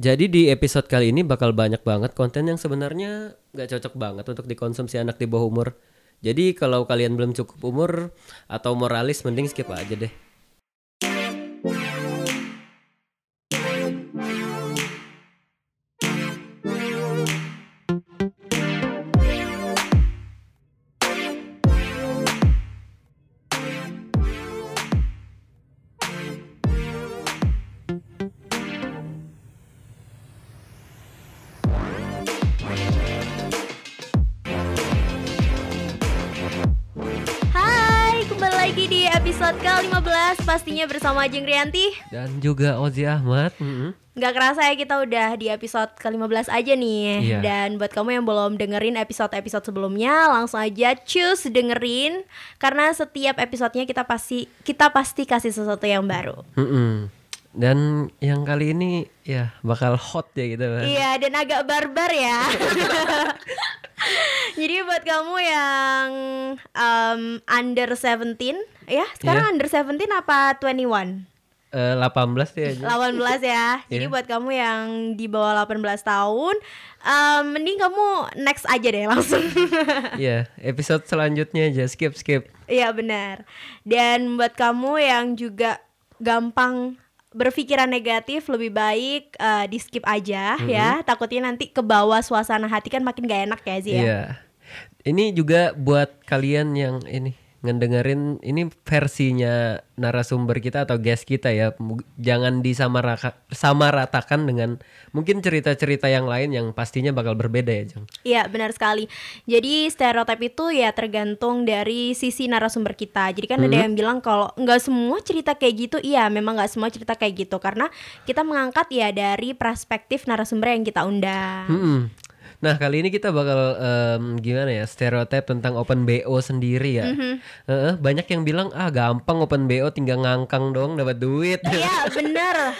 Jadi di episode kali ini bakal banyak banget konten yang sebenarnya nggak cocok banget untuk dikonsumsi anak di bawah umur. Jadi kalau kalian belum cukup umur atau moralis mending skip aja deh. Pastinya bersama Jeng Rianti Dan juga Ozi Ahmad. mm-mm. Gak kerasa ya kita udah di episode ke-15 aja nih Iya. Dan buat kamu yang belum dengerin episode-episode sebelumnya Langsung aja choose dengerin Karena setiap episodenya kita pasti kita pasti kasih sesuatu yang baru Mm-mm. Dan yang kali ini ya bakal hot ya gitu kan. Iya dan agak barbar ya Jadi buat kamu yang um, under 17 Ya sekarang Iya. under 17 apa 21? Eh, 18 ya aja. 18 ya. Jadi Iya. buat kamu yang di bawah 18 tahun, em, mending kamu next aja deh langsung. Iya, episode selanjutnya aja skip skip. Iya benar. Dan buat kamu yang juga gampang berpikiran negatif lebih baik eh, di skip aja ya. Takutnya nanti ke bawah suasana hati kan makin gak enak ya sih ya. Iya. Ini juga buat kalian yang ini ngedengerin ini versinya narasumber kita atau guest kita ya. Jangan disamaraka- samaratakan dengan mungkin cerita-cerita yang lain yang pastinya bakal berbeda ya, Jeng. Iya benar sekali. Jadi stereotip itu ya tergantung dari sisi narasumber kita. Jadi kan ada yang bilang kalau nggak semua cerita kayak gitu. Iya memang nggak semua cerita kayak gitu karena kita mengangkat ya dari perspektif narasumber yang kita undang. Mm-mm. Nah kali ini kita bakal em, gimana ya stereotip tentang open BO sendiri ya. Heeh, banyak yang bilang ah gampang open BO tinggal ngangkang dong dapat duit. Iya bener.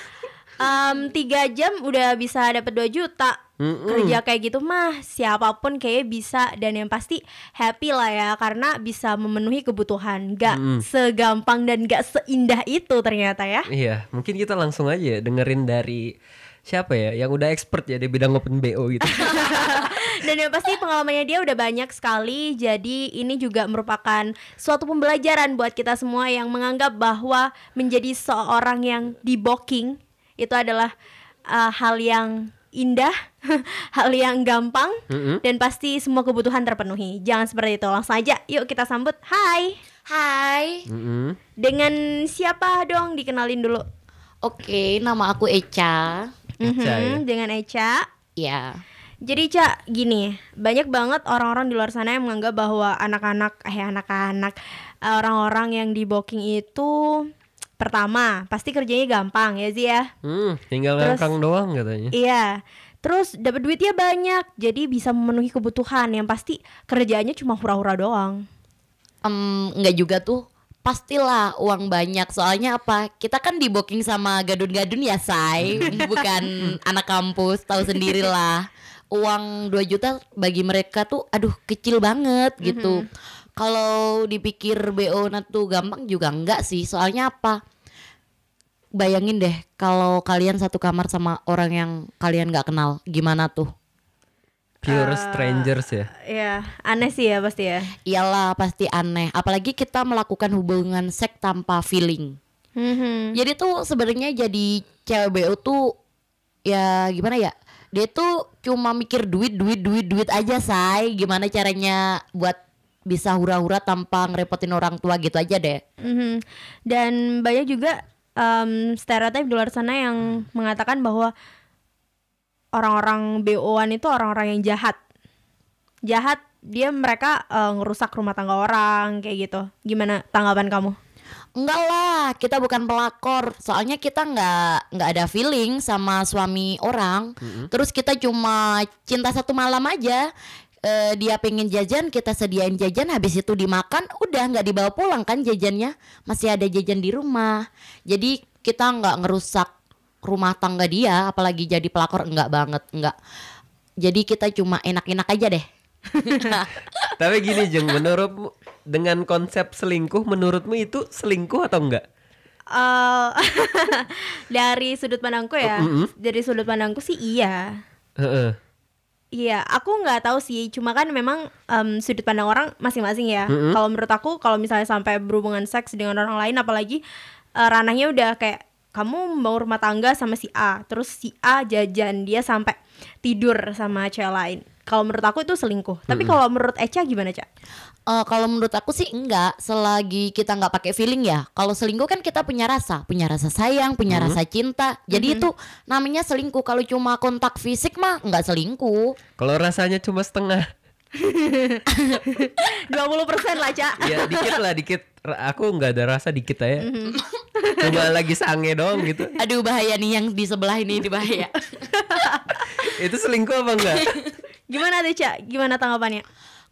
Em, tiga jam udah bisa dapat 2 juta. Kerja kayak gitu mah siapa pun kayak bisa dan yang pasti happy lah ya karena bisa memenuhi kebutuhan. Gak segampang dan gak seindah itu ternyata ya. Iya, mungkin kita langsung aja dengerin dari siapa ya? Yang udah expert ya di bidang open BO gitu. Dan yang pasti pengalamannya dia udah banyak sekali. Jadi ini juga merupakan suatu pembelajaran buat kita semua yang menganggap bahwa menjadi seorang yang diboking Itu adalah uh, hal yang indah, hal yang gampang Dan pasti semua kebutuhan terpenuhi. Jangan seperti itu, langsung aja. Yuk kita sambut. Hai. Hai, Mm-mm. Dengan siapa dong? Dikenalin dulu. Oke nama aku Eca. Eca, Mhm, Dengan Eca Ya, Jadi Cak, gini, banyak banget orang-orang di luar sana yang menganggap bahwa anak-anak, eh anak-anak, eh, orang-orang yang di booking itu pertama pasti kerjanya gampang ya sih ya. Hmm, tinggal Terus- ngangkang doang katanya. Iya. Terus dapat duitnya banyak, jadi bisa memenuhi kebutuhan. Yang pasti kerjanya cuma hura-hura doang. Em, nggak juga tuh. Pastilah uang banyak. Soalnya apa? Kita kan di booking sama gadun-gadun ya, say. Bukan anak kampus, tahu sendirilah. Uang 2 juta bagi mereka tuh aduh kecil banget gitu. Kalau dipikir BO tuh gampang juga enggak sih. Soalnya apa? Bayangin deh kalau kalian satu kamar sama orang yang kalian nggak kenal, gimana tuh? Pure strangers ya. Ya, aneh sih ya pasti ya. Iyalah pasti aneh. Apalagi kita melakukan hubungan seks tanpa feeling. Mhm. Jadi tuh sebenarnya jadi cewek BO tuh ya gimana ya? Dia tuh cuma mikir duit, duit, duit, duit aja say. Gimana caranya buat bisa hura-hura tanpa ngerepotin orang tua gitu aja deh. Mhm. Dan banyak juga em, stereotip di luar sana yang mengatakan bahwa orang-orang BO-an itu orang-orang yang jahat. Jahat dia mereka eh, ngerusak rumah tangga orang kayak gitu. Gimana tanggapan kamu? Enggak lah, kita bukan pelakor. Soalnya kita nggak nggak ada feeling sama suami orang. Terus kita cuma cinta satu malam aja. Eh, dia pengen jajan, kita sediain jajan. Habis itu dimakan, udah nggak dibawa pulang kan jajannya. Masih ada jajan di rumah. Jadi kita nggak ngerusak rumah tangga dia, apalagi jadi pelakor enggak banget, enggak. Jadi kita cuma enak-enak aja deh. Tapi gini Jeng, menurutmu dengan konsep selingkuh menurutmu itu selingkuh atau enggak? eh, dari sudut pandangku ya, Mm-mm. dari sudut pandangku sih iya. Heeh. Iya, aku nggak tahu sih. Cuma kan memang em, sudut pandang orang masing-masing ya. Mm-mm. Kalau menurut aku, kalau misalnya sampai berhubungan seks dengan orang lain, apalagi eh, ranahnya udah kayak kamu mau rumah tangga sama si A, terus si A jajan dia sampai tidur sama cewek lain. Kalau menurut aku itu selingkuh. Tapi kalau menurut Echa gimana cak? Eh, kalau menurut aku sih enggak selagi kita nggak pakai feeling ya kalau selingkuh kan kita punya rasa punya rasa sayang punya rasa cinta jadi itu namanya selingkuh kalau cuma kontak fisik mah nggak selingkuh Kalau rasanya cuma setengah. 20% lah cak. Ya dikit lah dikit. Aku nggak ada rasa dikit aja. Cuma lagi sange doang gitu. aduh bahaya nih yang di sebelah ini di bahaya Itu selingkuh apa enggak? Gimana deh cak? Gimana tanggapannya?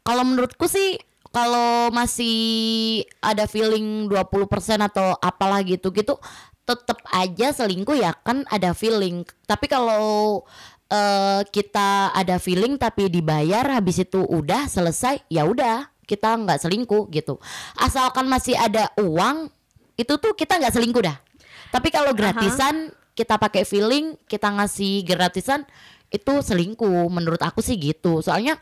kalau menurutku sih kalau masih ada feeling 20% atau apalah gitu gitu tetap aja selingkuh ya kan ada feeling tapi kalau eh, kita ada feeling tapi dibayar habis itu udah selesai ya udah kita nggak selingkuh gitu. Asalkan masih ada uang itu tuh kita nggak selingkuh dah. Tapi kalau gratisan kita pakai feeling kita ngasih gratisan itu selingkuh. Menurut aku sih gitu. Soalnya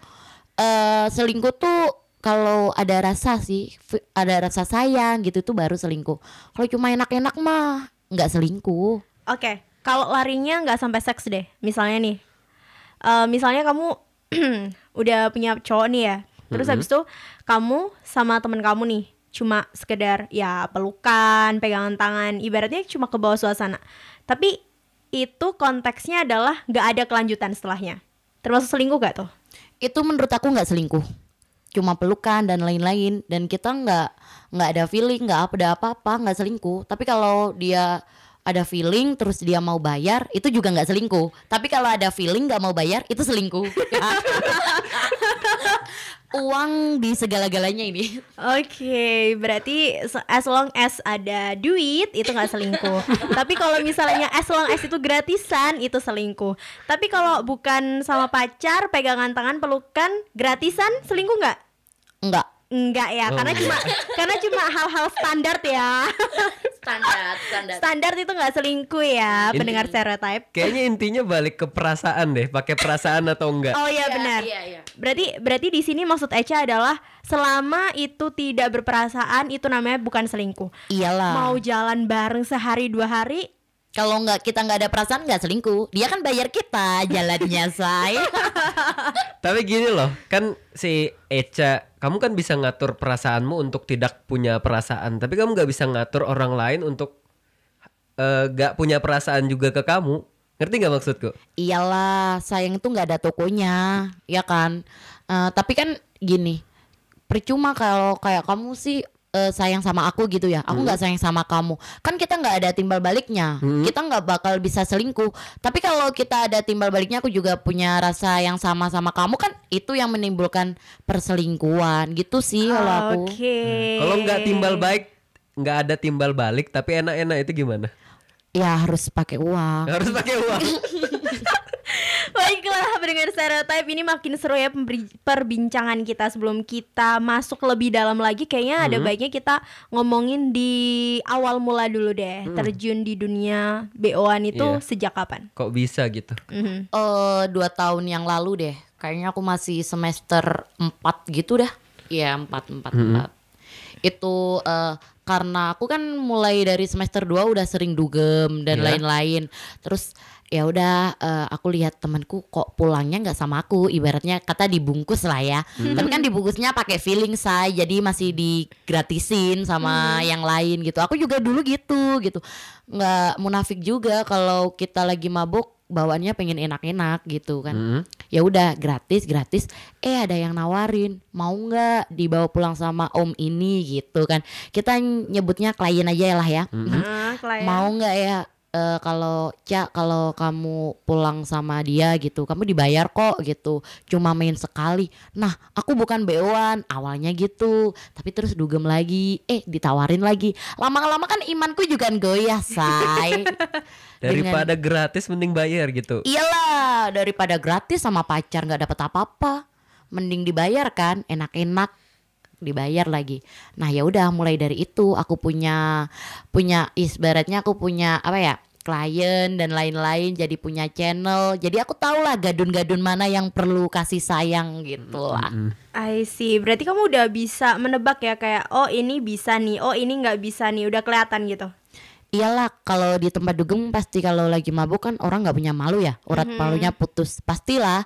eh selingkuh tuh kalau ada rasa sih ada rasa sayang gitu tuh baru selingkuh. Kalau cuma enak-enak mah nggak selingkuh. Oke, kalau larinya nggak sampai seks deh, misalnya nih, eh, misalnya kamu udah punya cowok nih ya, terus habis itu kamu sama temen kamu nih, cuma sekedar ya pelukan, pegangan tangan, ibaratnya cuma ke bawah suasana, tapi itu konteksnya adalah nggak ada kelanjutan setelahnya, termasuk selingkuh gak tuh? itu menurut aku nggak selingkuh. Cuma pelukan dan lain-lain. Dan kita nggak nggak ada feeling nggak ada apa-apa nggak selingkuh. Tapi kalau dia ada feeling terus dia mau bayar itu juga nggak selingkuh. Tapi kalau ada feeling nggak mau bayar itu selingkuh uang di segala-galanya ini Oke, berarti se- as long as ada duit itu nggak selingkuh. Tapi kalau misalnya as long as itu gratisan itu selingkuh. Tapi kalau bukan sama pacar, pegangan tangan, pelukan, gratisan selingkuh nggak? nggak Enggak ya, Oh, karena enggak. cuma karena cuma hal-hal standar ya. standar standar standar itu nggak selingkuh ya, Ini- pendengar stereotype. Kayaknya intinya balik ke perasaan deh, pakai perasaan atau enggak. Oh iya benar. Berarti berarti di sini maksud Echa adalah selama itu tidak berperasaan itu namanya bukan selingkuh. iyalah Mau jalan bareng sehari dua hari kalau nggak kita nggak ada perasaan nggak selingkuh dia kan bayar kita jalannya say Tapi gini loh, kan si Eca, kamu kan bisa ngatur perasaanmu untuk tidak punya perasaan, tapi kamu nggak bisa ngatur orang lain untuk eh, nggak punya perasaan juga ke kamu. Ngerti nggak maksudku? iyalah sayang itu nggak ada tokonya ya kan Eh, tapi kan gini percuma kalau kayak kamu sih eh, sayang sama aku gitu ya. Aku nggak sayang sama kamu. Kan kita nggak ada timbal baliknya. Kita nggak bakal bisa selingkuh. Tapi kalau kita ada timbal baliknya aku juga punya rasa yang sama sama kamu kan itu yang menimbulkan perselingkuhan. Gitu sih kalau aku. Oke. Kalau nggak timbal baik, nggak ada timbal balik, tapi enak-enak itu gimana? ya harus pakai uang. Harus pakai uang. Baiklah pendengar stereotype ini makin seru ya perbincangan kita sebelum kita masuk lebih dalam lagi kayaknya ada baiknya kita ngomongin di awal mula dulu deh terjun di dunia BO-an itu Iya. sejak kapan? Kok bisa gitu? Mhm. eh dua tahun yang lalu deh kayaknya aku masih semester 4 gitu dah Iya empat empat empat itu eh, karena aku kan mulai dari semester 2 udah sering dugem dan Iya. lain-lain terus ya udah eh, aku lihat temanku kok pulangnya nggak sama aku ibaratnya kata dibungkus lah ya. Tapi kan dibungkusnya pakai feeling say jadi masih digratisin sama yang lain gitu. Aku juga dulu gitu gitu. Nggak munafik juga kalau kita lagi mabuk bawaannya pengen enak-enak gitu kan. Mhm. ya udah gratis gratis. Eh ada yang nawarin mau nggak dibawa pulang sama om ini? Gitu kan. Kita nyebutnya klien aja lah ya. Klien. mau nggak ya eh, kalau cak kalau kamu pulang sama dia gitu kamu dibayar kok gitu cuma main sekali nah aku bukan beoan awalnya gitu tapi terus dugem lagi eh ditawarin lagi lama-lama kan imanku juga goyah say Dengan- Daripada gratis mending bayar gitu. Iyalah daripada gratis sama pacar nggak dapat apa-apa, mending dibayar kan, enak-enak. Dibayar lagi. Nah ya udah mulai dari itu aku punya punya ibaratnya aku punya apa ya klien dan lain-lain jadi punya channel jadi aku tahu lah gadun-gadun mana yang perlu kasih sayang gitu lah I see. Berarti kamu udah bisa menebak ya kayak oh ini bisa nih, oh ini nggak bisa nih, udah kelihatan gitu. iyalah kalau di tempat dugem pasti kalau lagi mabuk kan orang nggak punya malu ya urat palunya putus pastilah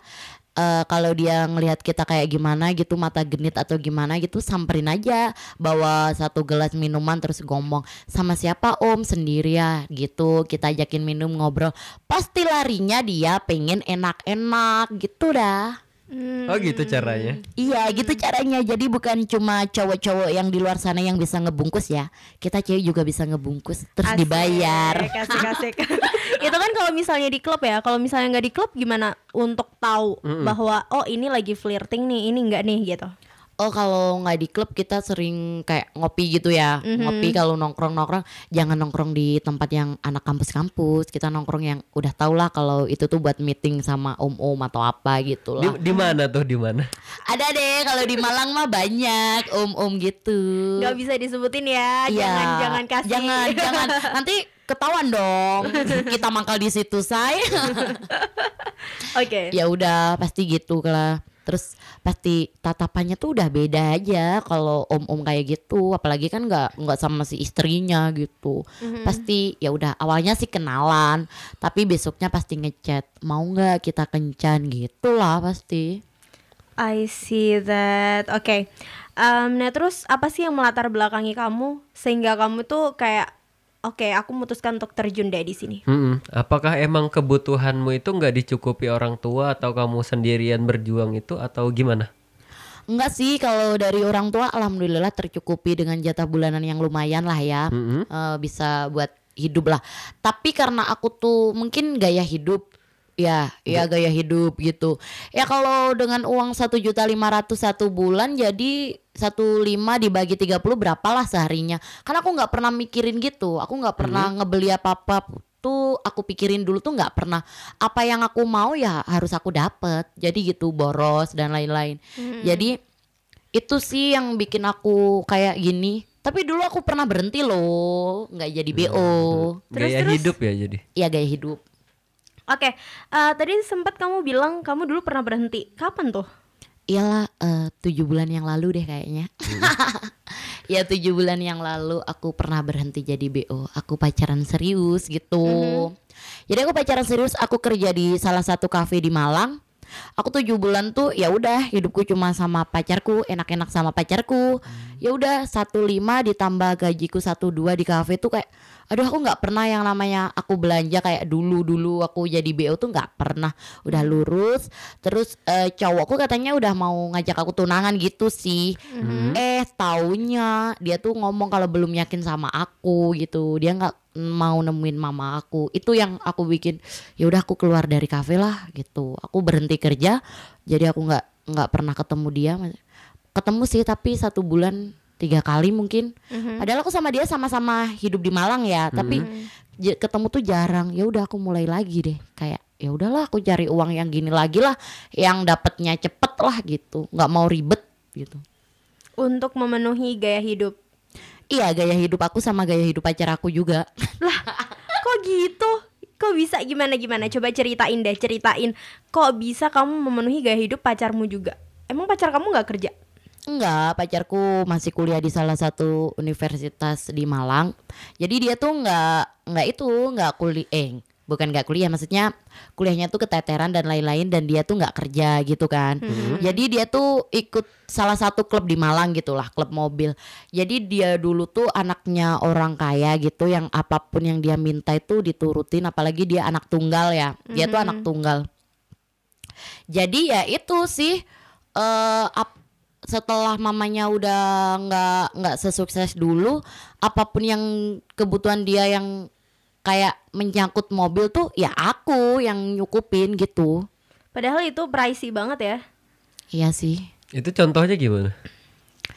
eh, kalau dia ngelihat kita kayak gimana gitu mata genit atau gimana gitu samperin aja bawa satu gelas minuman terus ngomong sama siapa om? Sendiri ya gitu. Kita ajakin minum ngobrol. Pasti larinya dia pengen enak-enak gitu dah Oh gitu caranya. Iya gitu caranya Jadi bukan cuma cowok-cowok yang di luar sana yang bisa ngebungkus ya Kita cewek juga bisa ngebungkus Terus Asik, dibayar Kasih kasih. itu kan kalau misalnya di klub ya. Kalau misalnya nggak di klub gimana untuk tahu bahwa oh ini lagi flirting nih, ini nggak nih gitu. Oh kalau nggak di klub kita sering kayak ngopi gitu ya Ngopi kalau nongkrong-nongkrong Jangan nongkrong di tempat yang anak kampus-kampus Kita nongkrong yang udah tau lah kalau itu tuh buat meeting sama om-om atau apa gitu Di, lah di mana tuh di mana? Ada deh kalau di Malang mah banyak om-om gitu Nggak bisa disebutin ya. Iya. Jangan jangan kasih. Jangan, jangan. Nanti ketahuan dong. Kita mangkal di situ, say. Oke. ya udah, pasti gitu lah. Terus pasti tatapannya tuh udah beda aja kalau om-om kayak gitu, apalagi kan nggak nggak sama si istrinya gitu. Pasti ya udah awalnya sih kenalan, tapi besoknya pasti ngechat, mau nggak kita kencan gitu lah pasti. I see that. Oke. Em, nah terus apa sih yang melatar belakangi kamu sehingga kamu tuh kayak oke aku memutuskan untuk terjun deh di sini. Mm-mm. Apakah emang kebutuhanmu itu nggak dicukupi orang tua atau kamu sendirian berjuang itu atau gimana? Enggak sih kalau dari orang tua alhamdulillah tercukupi dengan jatah bulanan yang lumayan lah ya. Mm-mm. Eh, bisa buat hidup lah. Tapi karena aku tuh mungkin gaya hidup ya, ya gaya hidup gitu. Ya kalau dengan uang satu juta lima ratus satu bulan jadi satu lima dibagi 30 berapa lah seharinya. Karena aku nggak pernah mikirin gitu. Aku nggak pernah ngebeli apa-apa tuh aku pikirin dulu tuh nggak pernah apa yang aku mau ya harus aku dapet jadi gitu boros dan lain-lain jadi itu sih yang bikin aku kayak gini tapi dulu aku pernah berhenti loh nggak jadi bo Terus, Gaya terus? hidup ya jadi. ya gaya hidup Oke. eh, tadi sempat kamu bilang kamu dulu pernah berhenti. Kapan tuh? iyalah eh, tujuh bulan yang lalu deh kayaknya. Ya tujuh bulan yang lalu aku pernah berhenti jadi bo aku pacaran serius gitu. Jadi aku pacaran serius aku kerja di salah satu kafe di Malang. Aku tujuh bulan tuh ya udah hidupku cuma sama pacarku enak-enak sama pacarku ya udah satu lima ditambah gajiku satu dua di kafe tuh kayak aduh aku nggak pernah yang namanya aku belanja kayak dulu dulu aku jadi bo tuh nggak pernah. Udah lurus terus eh, cowokku katanya udah mau ngajak aku tunangan gitu sih. Eh taunya dia tuh ngomong kalau belum yakin sama aku gitu. Dia nggak mau nemuin mama aku. Itu yang aku bikin ya udah aku keluar dari kafe lah gitu. Aku berhenti kerja jadi aku nggak nggak pernah ketemu dia ketemu sih tapi satu bulan tiga kali mungkin padahal aku sama dia sama-sama hidup di Malang ya tapi j- ketemu tuh jarang ya udah aku mulai lagi deh kayak ya udahlah aku cari uang yang gini lagi lah yang dapatnya cepet lah gitu nggak mau ribet gitu Untuk memenuhi gaya hidup. iya gaya hidup aku sama gaya hidup pacar aku juga Kok gitu? Kok bisa gimana gimana? Coba ceritain deh, ceritain. Kok bisa kamu memenuhi gaya hidup pacarmu juga? Emang pacar kamu nggak kerja? Enggak, pacarku masih kuliah di salah satu universitas di Malang. Jadi dia tuh enggak enggak itu, enggak kuliah eh bukan enggak kuliah, maksudnya kuliahnya tuh keteteran dan lain-lain dan dia tuh enggak kerja gitu kan. Jadi dia tuh ikut salah satu klub di Malang gitulah, klub mobil. Jadi dia dulu tuh anaknya orang kaya gitu yang apa pun yang dia minta itu diturutin apalagi dia anak tunggal ya. Dia tuh anak tunggal. Jadi ya itu sih eh ap- setelah mamanya udah nggak nggak sesukses dulu, apa pun yang kebutuhan dia yang kayak menyangkut mobil tuh ya aku yang nyukupin gitu. Padahal itu pricey banget ya. Iya sih. Itu contohnya gimana?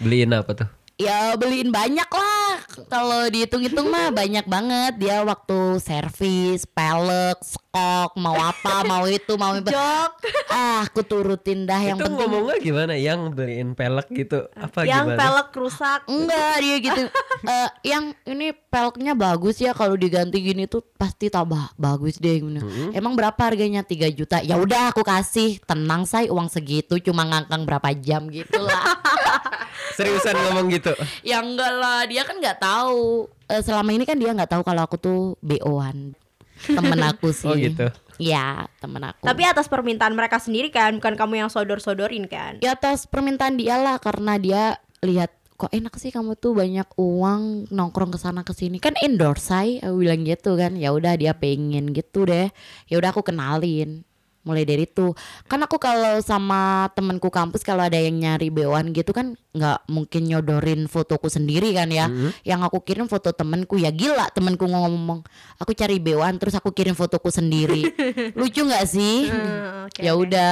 Beliin apa tuh? Ya beliin banyak lah kalau dihitung-hitung mah banyak banget dia waktu servis, pelek, skok, mau apa, mau itu, mau itu. Jok. Ah, aku turutin dah yang itu penting. ngomongnya gimana? Yang beliin pelek gitu? Apa yang gimana? pelek rusak. Enggak dia gitu. Eh, yang ini peleknya bagus ya kalau diganti gini tuh pasti tambah bagus deh. gini. Emang berapa harganya? 3 juta. Ya udah aku kasih. Tenang say uang segitu cuma ngangkang berapa jam gitu lah. Seriusan ngomong gitu? ya enggak lah, dia kan nggak tahu. Eh, selama ini kan dia nggak tahu kalau aku tuh BO-an. Temen aku sih. Oh, gitu. Ya, temen aku. Tapi atas permintaan mereka sendiri kan, bukan kamu yang sodor-sodorin kan? ya atas permintaan dia lah karena dia lihat kok enak sih kamu tuh banyak uang nongkrong ke sana ke sini kan endorse say aku bilang gitu kan ya udah dia pengen gitu deh ya udah aku kenalin mulai dari itu. Kan aku kalau sama temanku kampus kalau ada yang nyari bewan gitu kan nggak mungkin nyodorin fotoku sendiri kan ya. Yang aku kirim foto temenku ya gila temenku ngomong aku cari bewan terus aku kirim fotoku sendiri. Lucu nggak sih? Hmm, oke, ya oke. udah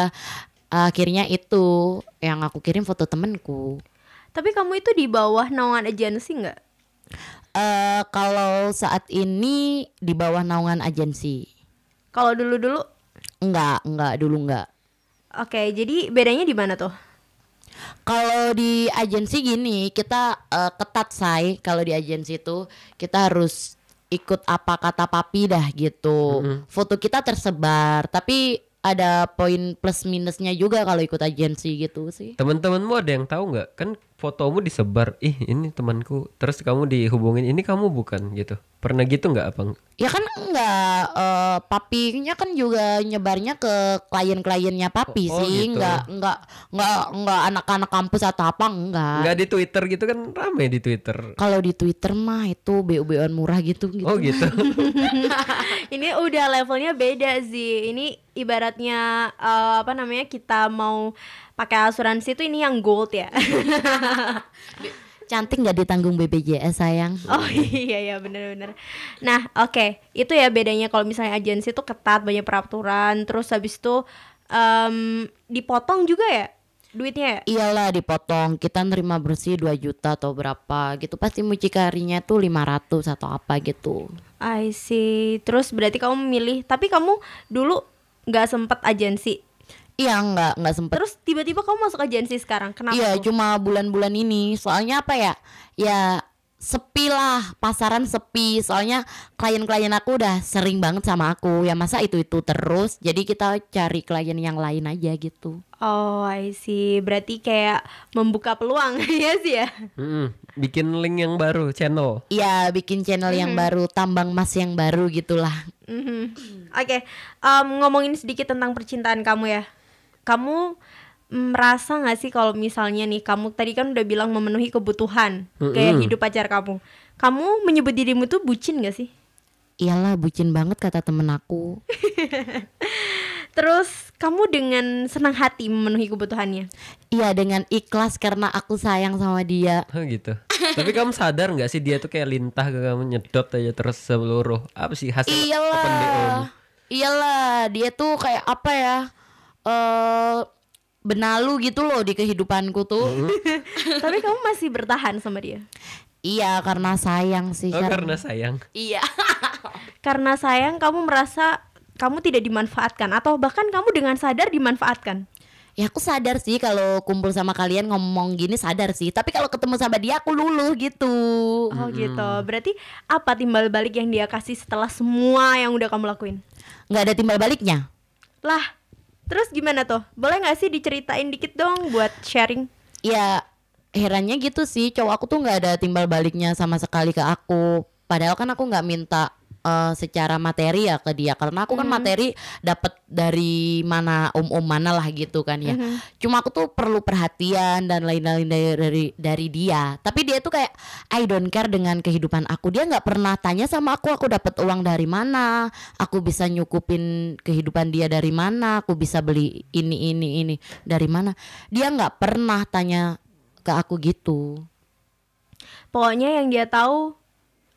akhirnya itu yang aku kirim foto temenku Tapi kamu itu di bawah naungan agensi nggak? eh kalau saat ini di bawah naungan agensi. Kalau dulu-dulu, enggak enggak dulu enggak oke. Jadi bedanya di mana tuh? kalau di agensi gini kita eh, ketat say kalau di agensi itu kita harus ikut apa kata papi dah gitu foto kita tersebar tapi ada poin plus minusnya juga kalau ikut agensi gitu sih Teman-temanmu ada yang tahu nggak? Kan fotomu disebar. Ih, ini temanku. Terus kamu dihubungin, ini kamu bukan gitu. Pernah gitu nggak, Abang? Ya kan enggak eh, papinya kan juga nyebarnya ke klien-kliennya papi Oh, sih, gitu. enggak enggak enggak enggak anak-anak kampus atau apa enggak. Nggak di Twitter gitu kan rame di Twitter. Kalau di Twitter mah itu BU-BUan murah gitu gitu. Oh gitu. Ini udah levelnya beda sih. Ini ibaratnya eh, apa namanya kita mau pakai asuransi itu ini yang gold ya. Cantik nggak ditanggung BPJS sayang. oh iya iya bener-bener. Nah oke itu ya bedanya kalau misalnya agensi itu ketat banyak peraturan. Terus habis itu em, dipotong juga ya duitnya ya. Iyalah dipotong kita nerima bersih 2 juta atau berapa gitu pasti mucikarinya tuh 500 atau apa gitu. I see. Terus berarti kamu memilih. Tapi kamu dulu nggak sempet agensi. Iya nggak nggak sempet Terus tiba-tiba kamu masuk agensi sekarang. Kenapa? Iya cuma bulan-bulan ini soalnya apa ya ya sepi lah pasaran sepi soalnya klien-klien aku udah sering banget sama aku ya masa itu itu terus jadi kita cari klien yang lain aja gitu Oh, I see. Berarti kayak membuka peluang ya sih ya. Bikin link yang baru, channel. Iya bikin channel yang baru tambang emas yang baru gitulah Mhm. Oke, em, ngomongin sedikit tentang percintaan kamu ya. Kamu merasa nggak sih kalau misalnya nih kamu tadi kan udah bilang memenuhi kebutuhan gaya Mm-mm. hidup pacar kamu. Kamu menyebut dirimu tuh bucin gak sih? iyalah bucin banget kata temen aku Terus kamu dengan senang hati memenuhi kebutuhannya. iya dengan ikhlas karena aku sayang sama dia Oh gitu. Tapi kamu sadar nggak sih dia tuh kayak lintah ke kamu nyedot aja terus seluruh apa sih hasil open BO? Iyalah. Iyalah, dia tuh kayak apa ya? Eh benalu gitu loh di kehidupanku tuh. Tapi kamu masih bertahan sama dia. Iya, karena sayang sih Oh kan. karena sayang. Iya. Karena sayang kamu merasa kamu tidak dimanfaatkan atau bahkan kamu dengan sadar dimanfaatkan. Ya aku sadar sih kalau kumpul sama kalian ngomong gini sadar sih. Tapi kalau ketemu sama dia aku luluh gitu. Oh gitu. Berarti apa timbal balik yang dia kasih setelah semua yang udah kamu lakuin? nggak ada timbal baliknya. Lah, terus gimana tuh? Boleh nggak sih diceritain dikit dong buat sharing? Ya herannya gitu sih. Cowok aku tuh nggak ada timbal baliknya sama sekali ke aku. Padahal kan aku nggak minta eh, secara materi ya ke dia karena aku kan materi dapat dari mana om-om mana lah gitu kan ya. Cuma aku tuh perlu perhatian dan lain-lain dari, dari dari dia. Tapi dia tuh kayak I don't care dengan kehidupan aku. Dia nggak pernah tanya sama aku aku dapat uang dari mana, aku bisa nyukupin kehidupan dia dari mana, aku bisa beli ini ini ini dari mana. Dia nggak pernah tanya ke aku gitu. Pokoknya yang dia tahu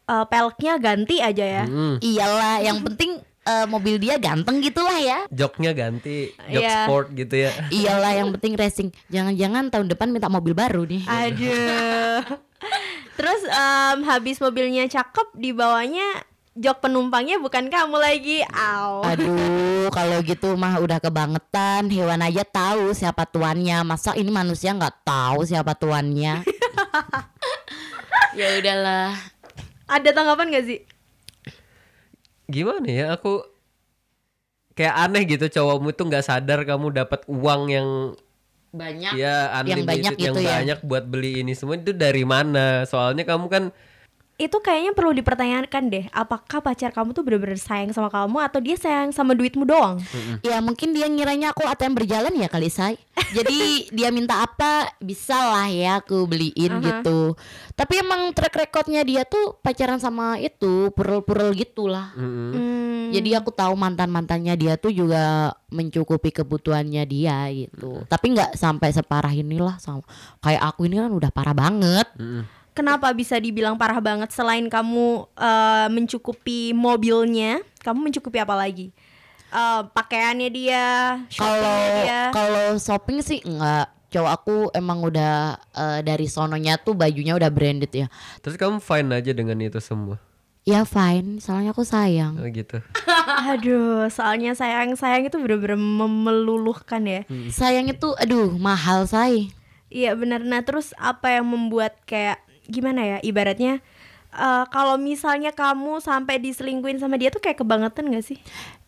eh, peleknya ganti aja ya. Mm. Iyalah, yang penting eh, mobil dia ganteng gitulah ya. Joknya ganti, jok Iya. sport gitu ya. Iyalah, yang penting racing. Jangan-jangan tahun depan minta mobil baru nih. Aduh. Terus em, habis mobilnya cakep dibawanya jok penumpangnya bukan kamu lagi. Aw. Aduh, kalau gitu mah udah kebangetan. Hewan aja tahu siapa tuannya. Masa ini manusia nggak tahu siapa tuannya? ya udahlah. Ada tanggapan gak sih? Gimana ya aku kayak aneh gitu cowokmu tuh nggak sadar kamu dapat uang yang Banyak. ya yang unlimited banyak yang gitu ya. banyak buat beli ini semua itu dari mana? Soalnya kamu kan Itu kayaknya perlu dipertanyakan deh. Apakah pacar kamu tuh bener-bener sayang sama kamu atau dia sayang sama duitmu doang? Ya mungkin dia ngiranya aku ATM berjalan ya kali say. Jadi dia minta apa bisa lah ya aku beliin Aha. gitu. Tapi emang track recordnya dia tuh pacaran sama itu purel-purel gitulah. mm-mm. Hmm. Jadi aku tahu mantan mantannya dia tuh juga mencukupi kebutuhannya dia gitu. Tapi nggak sampai separah inilah sama kayak aku ini kan udah parah banget. Mm-mm. Kenapa bisa dibilang parah banget selain kamu eh, mencukupi mobilnya, kamu mencukupi apa lagi? Eh, pakaiannya dia, Kalau kalau shopping sih nggak. Cowok aku emang udah eh, dari sononya tuh bajunya udah branded ya. Terus kamu fine aja dengan itu semua. Ya fine, soalnya aku sayang. Oh gitu. Aduh, soalnya sayang-sayang itu bener-bener memeluluhkan ya. Sayang itu aduh mahal say. Iya benar. Nah terus apa yang membuat kayak gimana ya? Ibaratnya eh, kalau misalnya kamu sampai diselingkuin sama dia tuh kayak kebangetan gak sih?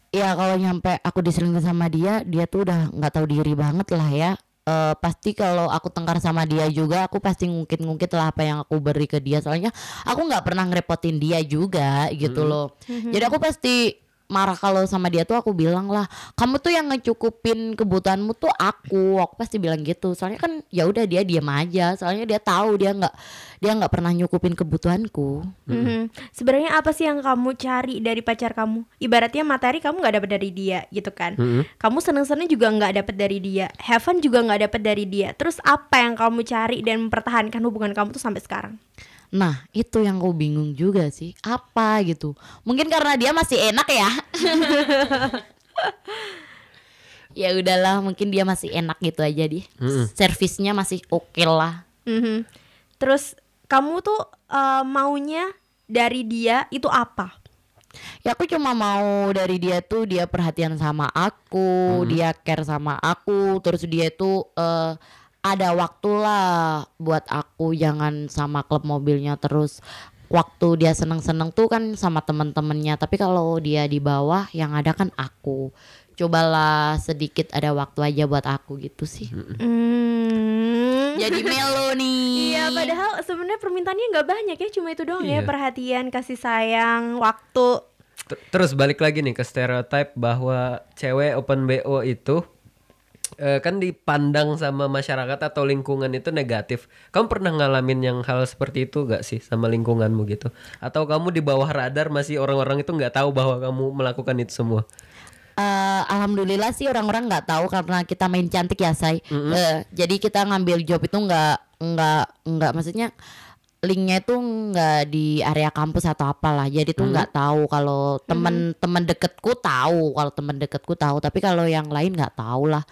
Ya kalau nyampe aku diselingkuhin sama dia, dia tuh udah nggak tahu diri banget lah ya. Eh, pasti kalau aku tengkar sama dia juga, aku pasti ngungkit-ngungkit lah apa yang aku beri ke dia. Soalnya aku nggak pernah ngerepotin dia juga gitu loh. Jadi aku pasti marah kalau sama dia tuh aku bilang lah, kamu tuh yang ngecukupin kebutuhanmu tuh aku. Aku pasti bilang gitu. Soalnya kan ya udah dia diam aja. Soalnya dia tahu dia nggak dia nggak pernah nyukupin kebutuhanku. Mhm. Sebenarnya apa sih yang kamu cari dari pacar kamu? Ibaratnya materi kamu nggak dapat dari dia gitu kan? Mm-mm. Kamu seneng-seneng juga nggak dapat dari dia, heaven juga nggak dapat dari dia. Terus apa yang kamu cari dan mempertahankan hubungan kamu tuh sampai sekarang? Nah itu yang aku bingung juga sih Apa gitu Mungkin karena dia masih enak ya Ya udahlah mungkin dia masih enak gitu aja deh Mm-mm. Servisnya masih oke lah Mhm. Terus kamu tuh eh, maunya dari dia itu apa? Ya aku cuma mau dari dia tuh dia perhatian sama aku Dia care sama aku Terus dia tuh eh, ada waktu lah buat aku Jangan sama klub mobilnya terus Waktu dia seneng-seneng tuh kan sama temen-temennya Tapi kalau dia di bawah yang ada kan aku Cobalah sedikit ada waktu aja buat aku gitu sih Hmm. Jadi melo nih Iya, padahal sebenarnya permintaannya nggak banyak ya, cuma itu doang ya, Iya. perhatian, kasih sayang, waktu. Ter- Terus balik lagi nih ke stereotype bahwa cewek open BO itu eh, kan dipandang sama masyarakat atau lingkungan itu negatif. Kamu pernah ngalamin yang hal seperti itu gak sih sama lingkunganmu gitu? Atau kamu di bawah radar masih orang-orang itu nggak tahu bahwa kamu melakukan itu semua? Eh, alhamdulillah sih orang-orang nggak tahu karena kita main cantik ya say. Eh, jadi kita ngambil job itu nggak nggak nggak maksudnya linknya itu nggak di area kampus atau apalah. Jadi tuh nggak tahu kalau temen-temen deketku tahu kalau temen deketku tahu. Tapi kalau yang lain nggak tahu lah.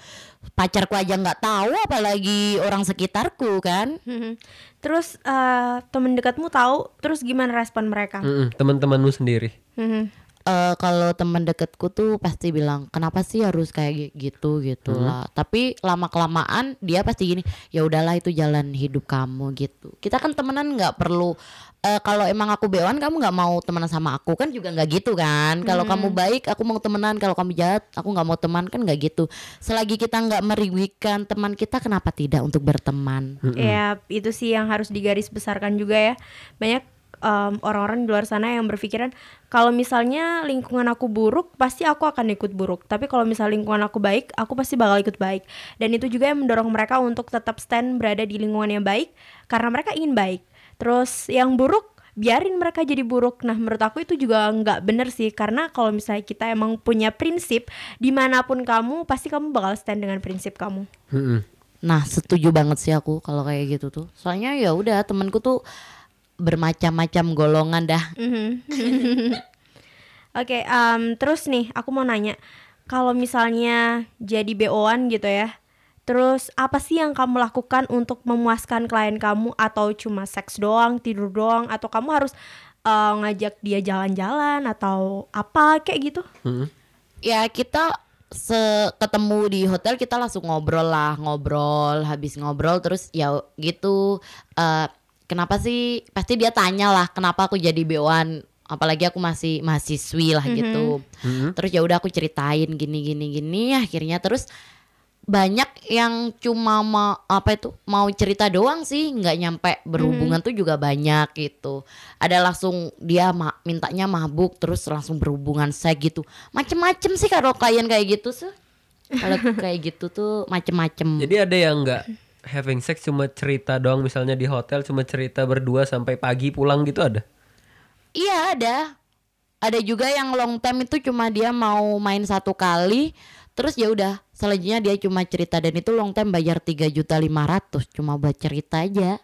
Pacarku aja nggak tahu apalagi orang sekitarku kan. Mhm. Terus eh, temen dekatmu tahu, terus gimana respon mereka? Mm-mm, teman-temanmu sendiri. Mhm. Eh kalau teman deketku tuh pasti bilang kenapa sih harus kayak gi- gitu gitu lah tapi lama kelamaan dia pasti gini ya udahlah itu jalan hidup kamu gitu. Kita kan temenan nggak perlu eh kalau emang aku bewan kamu nggak mau temenan sama aku kan juga nggak gitu kan. Kalau kamu baik aku mau temenan. Kalau kamu jahat aku nggak mau teman kan nggak gitu. Selagi kita nggak merugikan teman kita kenapa tidak untuk berteman? Ya, itu sih yang harus digaris besarkan juga ya. Banyak em, orang-orang di luar sana yang berpikiran kalau misalnya lingkungan aku buruk, pasti aku akan ikut buruk. Tapi kalau misalnya lingkungan aku baik, aku pasti bakal ikut baik. Dan itu juga yang mendorong mereka untuk tetap stand berada di lingkungan yang baik karena mereka ingin baik. Terus yang buruk biarin mereka jadi buruk. Nah, menurut aku itu juga nggak bener sih karena kalau misalnya kita emang punya prinsip di mana pun kamu, pasti kamu bakal stand dengan prinsip kamu. Nah, setuju banget sih aku kalau kayak gitu tuh. Soalnya ya udah temanku tuh bermacam-macam golongan dah. Mhm. Oke, em, terus nih aku mau nanya, kalau misalnya jadi BO-an gitu ya, Terus apa sih yang kamu lakukan untuk memuaskan klien kamu atau cuma seks doang, tidur doang atau kamu harus eh, ngajak dia jalan-jalan atau apa kayak gitu? Mm-mm. ya kita se ketemu di hotel kita langsung ngobrol lah ngobrol habis ngobrol terus ya gitu eh kenapa sih pasti dia tanya lah kenapa aku jadi bewan apalagi aku masih mahasiswi lah gitu. Mhm. terus ya udah aku ceritain gini gini gini akhirnya terus banyak yang cuma mau apa itu mau cerita doang sih nggak nyampe berhubungan tuh juga banyak gitu. Ada langsung dia ma- mintanya mabuk terus langsung berhubungan saya gitu. Macem-macem sih kalau klien kayak gitu sih. Kalau kayak gitu tuh macem-macem. Jadi ada yang nggak having sex cuma cerita doang misalnya di hotel cuma cerita berdua sampai pagi pulang gitu ada? Iya ada. Ada juga yang long time itu cuma dia mau main satu kali, terus ya udah selanjutnya dia cuma cerita dan itu long time bayar tiga juta lima ratus cuma buat cerita aja.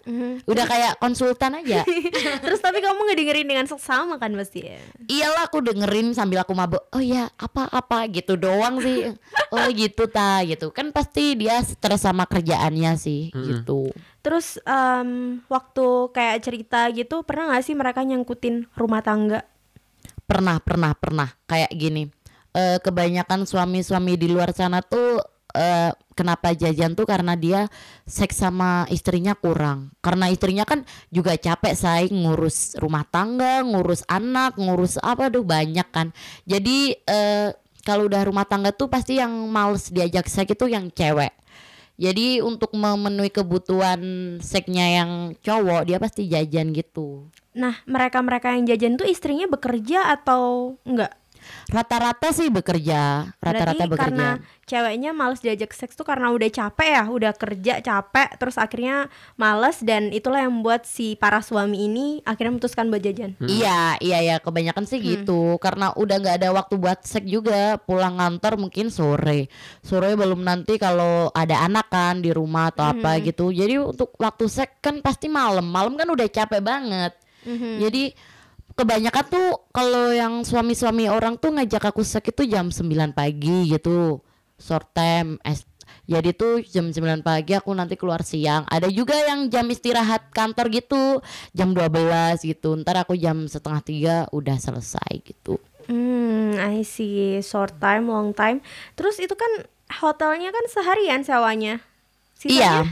Udah kayak konsultan aja. Terus tapi kamu ngedengerin dengan seksama kan pasti ya? Iyalah aku dengerin sambil aku mabuk. Oh ya apa-apa gitu doang sih. Oh gitu ta gitu. Kan pasti dia stres sama kerjaannya sih gitu. Terus em, waktu kayak cerita gitu pernah gak sih mereka nyangkutin rumah tangga? pernah pernah pernah kayak gini eh kebanyakan suami-suami di luar sana tuh eh kenapa jajan tuh karena dia seks sama istrinya kurang. Karena istrinya kan juga capek say ngurus rumah tangga ngurus anak ngurus apa tuh banyak kan. Jadi eh kalau udah rumah tangga tuh pasti yang males diajak seks itu yang cewek. Jadi untuk memenuhi kebutuhan seksnya yang cowok dia pasti jajan gitu. Nah mereka-mereka yang jajan tuh istrinya bekerja atau enggak? Rata-rata sih bekerja, rata-rata Berarti karena bekerja. ceweknya males diajak seks tuh karena udah capek ya, udah kerja capek, terus akhirnya males dan itulah yang membuat si para suami ini akhirnya memutuskan buat jajan. Iya, iya ya, kebanyakan sih gitu. Karena udah nggak ada waktu buat seks juga, pulang kantor mungkin sore. Sore belum nanti kalau ada anak kan di rumah atau apa gitu. Jadi untuk waktu seks kan pasti malam. Malam kan udah capek banget. Jadi kebanyakan tuh kalau yang suami-suami orang tuh ngajak aku seks itu jam 9 pagi gitu. Short time es- jadi tuh jam 9 pagi aku nanti keluar siang. Ada juga yang jam istirahat kantor gitu, jam 12 gitu. Ntar aku jam setengah tiga udah selesai gitu. Hmm, I see. Short time, long time. Terus itu kan hotelnya kan seharian sewanya. Iya.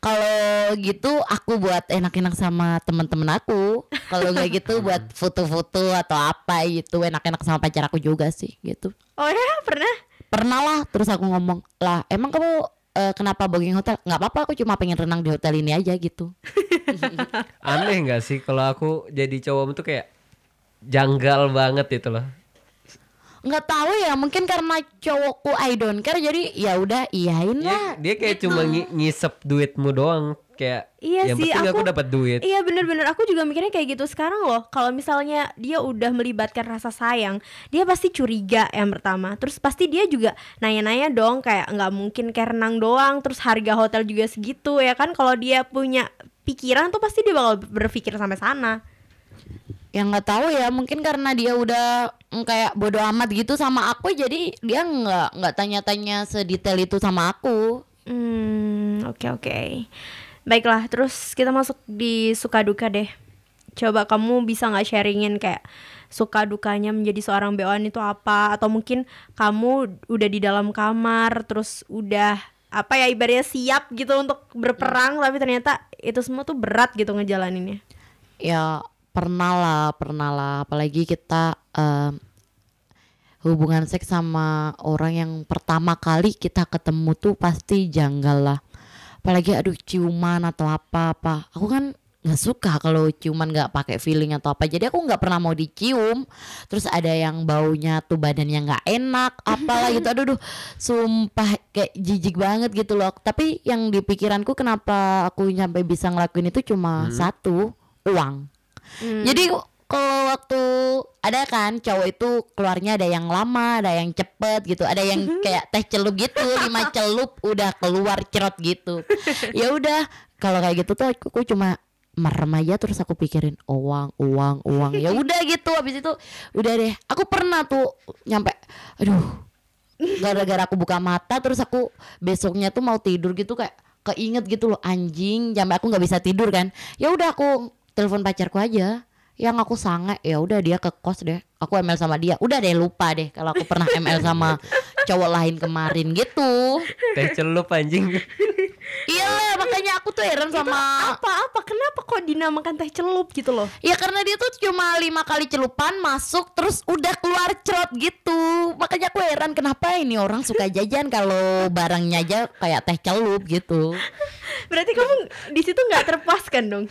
Kalau gitu aku buat enak-enak sama teman-teman aku. Kalau nggak gitu buat foto-foto atau apa gitu enak-enak sama pacar aku juga sih gitu. Oh ya, pernah? Pernah lah terus aku ngomong lah emang kamu eh, kenapa booking hotel? nggak apa-apa aku cuma pengen renang di hotel ini aja gitu. Aneh nggak sih kalau aku jadi cowok tuh kayak janggal banget itu loh. Nggak tahu ya mungkin karena cowokku I don't care jadi ya udah iyain Dia, lah. dia kayak cuma ngi- ngisep duitmu doang kayak Iya yang sih, penting aku, aku- dapat duit. Iya bener-bener aku juga mikirnya kayak gitu sekarang loh. Kalau misalnya dia udah melibatkan rasa sayang Dia pasti curiga yang pertama. Terus pasti dia juga nanya-nanya dong Kayak nggak mungkin kayak renang doang Terus harga hotel juga segitu ya kan? Kalau dia punya pikiran tuh pasti dia bakal berpikir sampai sana yang nggak tahu ya mungkin karena dia udah mm, kayak bodoh amat gitu sama aku jadi dia nggak nggak tanya-tanya sedetail itu sama aku. Hmm oke oke. Baiklah terus kita masuk di suka duka deh. Coba kamu bisa nggak sharingin kayak suka dukanya menjadi seorang BOan itu apa? Atau mungkin kamu udah di dalam kamar terus udah apa ya ibaratnya siap gitu untuk berperang tapi ternyata itu semua tuh berat gitu ngejalaninnya. ya pernah lah pernah lah. Apalagi kita em, hubungan seks sama orang yang pertama kali kita ketemu tuh pasti janggal lah. Apalagi aduh ciuman atau apa apa. Aku kan nggak suka kalau ciuman nggak pakai feeling atau apa. Jadi aku nggak pernah mau dicium. Terus ada yang baunya tuh badannya nggak enak apalah gitu. Aduh duh, sumpah kayak jijik banget gitu loh. Tapi yang di pikiranku kenapa aku sampai bisa ngelakuin itu cuma satu uang jadi kalau waktu ada kan cowok itu keluarnya ada yang lama, ada yang cepet gitu, ada yang kayak teh celup gitu, lima celup udah keluar cerot gitu. Ya udah, kalau kayak gitu tuh aku, aku cuma merem aja terus aku pikirin uang, uang, uang. Ya udah gitu habis itu udah deh. Aku pernah tuh nyampe aduh gara-gara aku buka mata terus aku besoknya tuh mau tidur gitu kayak keinget gitu loh anjing sampai aku nggak bisa tidur kan ya udah aku telepon pacarku aja yang aku sange ya udah dia ke kos deh aku ML sama dia udah deh lupa deh kalau aku pernah ML sama cowok lain kemarin gitu Teh celup anjing. iya lah makanya aku tuh heran sama Apa-apa? Kenapa kok dinamakan teh celup gitu loh? Ya karena dia tuh cuma lima kali celupan masuk terus udah keluar cerot gitu Makanya aku heran kenapa ini orang suka jajan kalau barangnya aja kayak teh celup gitu Berarti kamu di situ nggak terpuaskan dong?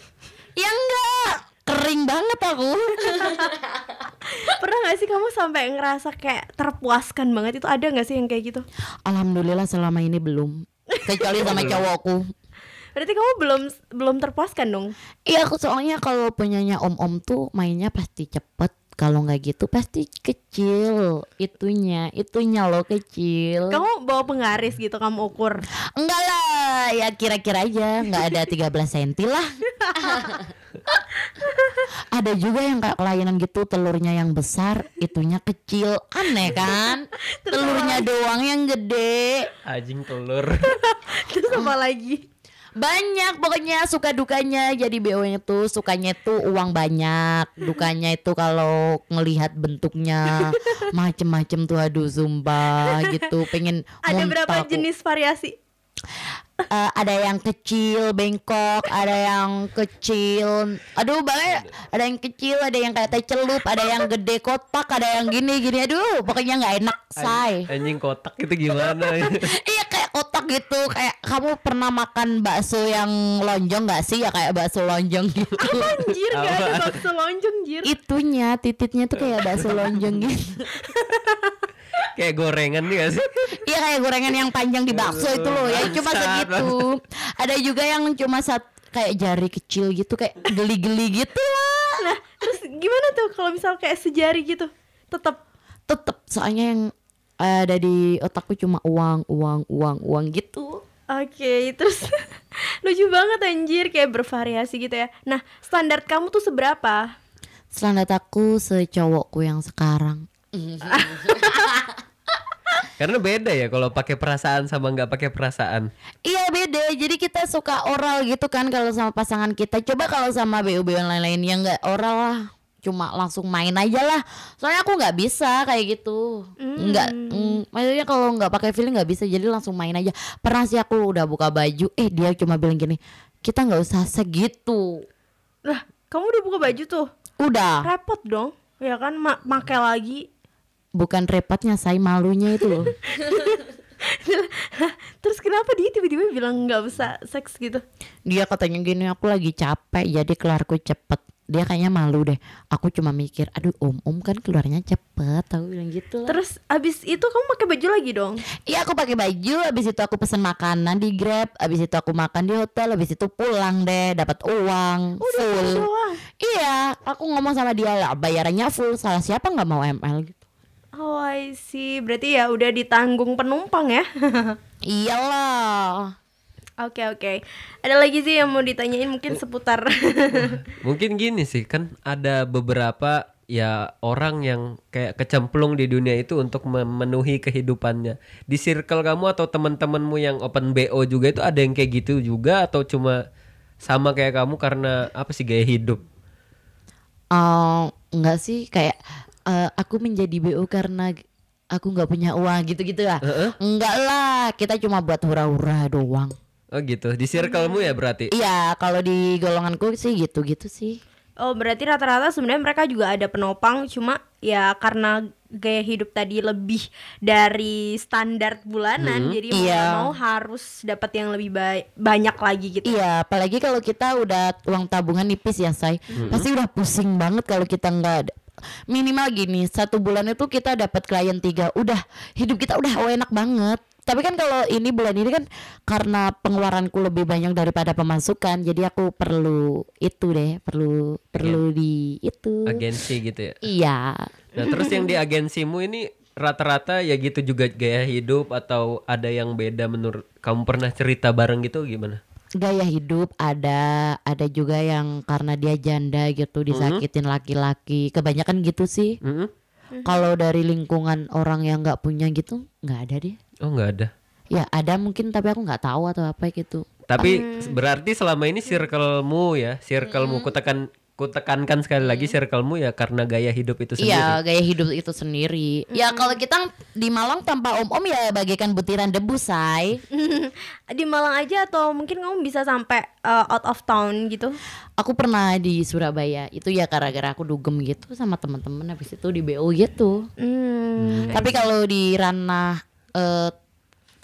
Ya enggak. Kering banget aku. Pernah nggak sih kamu sampai ngerasa kayak terpuaskan banget? Itu ada nggak sih yang kayak gitu? Alhamdulillah selama ini belum. Kecuali sama cowokku. Berarti kamu belum belum terpuaskan dong? Iya aku soalnya kalau punyanya om-om tuh mainnya pasti cepet kalau nggak gitu pasti kecil itunya itunya loh kecil Kamu bawa penggaris gitu kamu ukur? Enggak lah, ya kira-kira aja nggak ada 13 cm lah. ada juga yang kayak kelainan gitu telurnya yang besar, itunya kecil, aneh kan? Telurnya doang yang gede. Anjing telur. Terus apa lagi? Banyak pokoknya suka dukanya jadi BO-nya tuh sukanya tuh uang banyak, dukanya itu kalau ngelihat bentuknya macem-macem tuh aduh sumpah gitu pengen Ada berapa aku. jenis variasi? Eh, ada yang kecil bengkok, ada yang kecil, aduh banget, ada yang kecil, ada yang kayak teh celup, ada yang gede kotak, ada yang gini gini, aduh pokoknya nggak enak say. Anjing kotak itu gimana? iya kayak kotak gitu, kayak kamu pernah makan bakso yang lonjong nggak sih ya kayak bakso lonjong gitu. Anjir gak ada bakso lonjong jir Itunya tititnya tuh kayak bakso lonjong gitu. Kayak gorengan nih gak sih? Iya kayak gorengan yang panjang di bakso itu loh ya cuma segitu. Ada juga yang cuma sat kayak jari kecil gitu kayak geli-geli gitu lah. Nah terus gimana tuh kalau misal kayak sejari gitu Tetap tetep soalnya yang ada di otakku cuma uang uang uang uang gitu Oke, terus lucu banget anjir kayak bervariasi gitu ya. Nah, standar kamu tuh seberapa? standar aku secowokku yang sekarang Karena beda ya kalau pakai perasaan sama nggak pakai perasaan. iya beda. Jadi kita suka oral gitu kan kalau sama pasangan kita. Coba kalau sama bu bu yang lain-lain yang nggak oral lah. Cuma langsung main aja lah. Soalnya aku nggak bisa kayak gitu. Nggak mm, maksudnya kalau nggak pakai feeling nggak bisa. Jadi langsung main aja. Pernah sih aku udah buka baju eh dia cuma bilang gini kita nggak usah segitu. Lah, kamu udah buka baju tuh. udah. Repot dong. Ya kan, ma pakai lagi. Bukan repotnya saya malunya itu loh. Terus kenapa dia tiba-tiba bilang nggak usah seks gitu? dia katanya gini aku lagi capek jadi keluarku cepet. Dia kayaknya malu deh. Aku cuma mikir aduh om om kan keluarnya cepet. Tahu bilang gitu lah. Terus abis itu kamu pakai baju lagi dong? iya aku pakai baju. Habis itu aku pesen makanan di grab. Habis itu aku makan di hotel. Habis itu pulang deh dapat uang Udah full. gitu doang. iya aku ngomong sama dia lah bayarannya full. Salah siapa nggak mau ml Oh I see. Berarti ya udah ditanggung penumpang ya. iyalah Oke oke. Ada lagi sih yang mau ditanyain mungkin seputar Mungkin gini sih kan ada beberapa ya orang yang kayak kecemplung di dunia itu untuk memenuhi kehidupannya. Di circle kamu atau teman-temanmu yang open BO juga itu ada yang kayak gitu juga atau cuma sama kayak kamu karena apa sih gaya hidup? Oh, enggak sih kayak eh, aku menjadi BO karena aku nggak punya uang gitu-gitu ya. Enggak lah, kita cuma buat hura-hura doang. Oh gitu. Di circlemu ya berarti. Iya, kalau di golonganku sih gitu-gitu sih. Oh berarti rata-rata sebenarnya mereka juga ada penopang cuma ya karena gaya hidup tadi lebih dari standar bulanan jadi mau Iya. mau harus dapat yang lebih ba- banyak lagi gitu. Iya, apalagi kalau kita udah uang tabungan nipis ya, say. Pasti udah pusing banget kalau kita nggak. Minimal gini, satu bulan itu kita dapat klien tiga, udah hidup kita udah oh, enak banget. Tapi kan kalau ini bulan ini kan karena pengeluaranku lebih banyak daripada pemasukan, jadi aku perlu itu deh, perlu perlu di itu. Agensi gitu ya. Iya. Nah, terus yang di agensimu ini rata-rata ya gitu juga gaya hidup atau ada yang beda menurut kamu pernah cerita bareng gitu gimana? Gaya hidup ada, ada juga yang karena dia janda gitu disakitin laki-laki. Kebanyakan gitu sih. Mm-mm. Kalau dari lingkungan orang yang nggak punya gitu nggak ada deh. Oh nggak ada. Ya ada mungkin tapi aku nggak tahu atau apa gitu. Tapi berarti selama ini circlemu ya, circlemu kutekan kutekankan sekali lagi circlemu ya karena gaya hidup itu sendiri. Iya gaya hidup itu sendiri. Ya kalau kita di Malang tanpa om-om ya bagaikan butiran debu say. di Malang aja atau mungkin kamu bisa sampai uh, out of town gitu? Aku pernah di Surabaya itu ya gara-gara aku dugem gitu sama teman-teman habis itu di BO gitu. Hmm. Tapi kalau di ranah eh,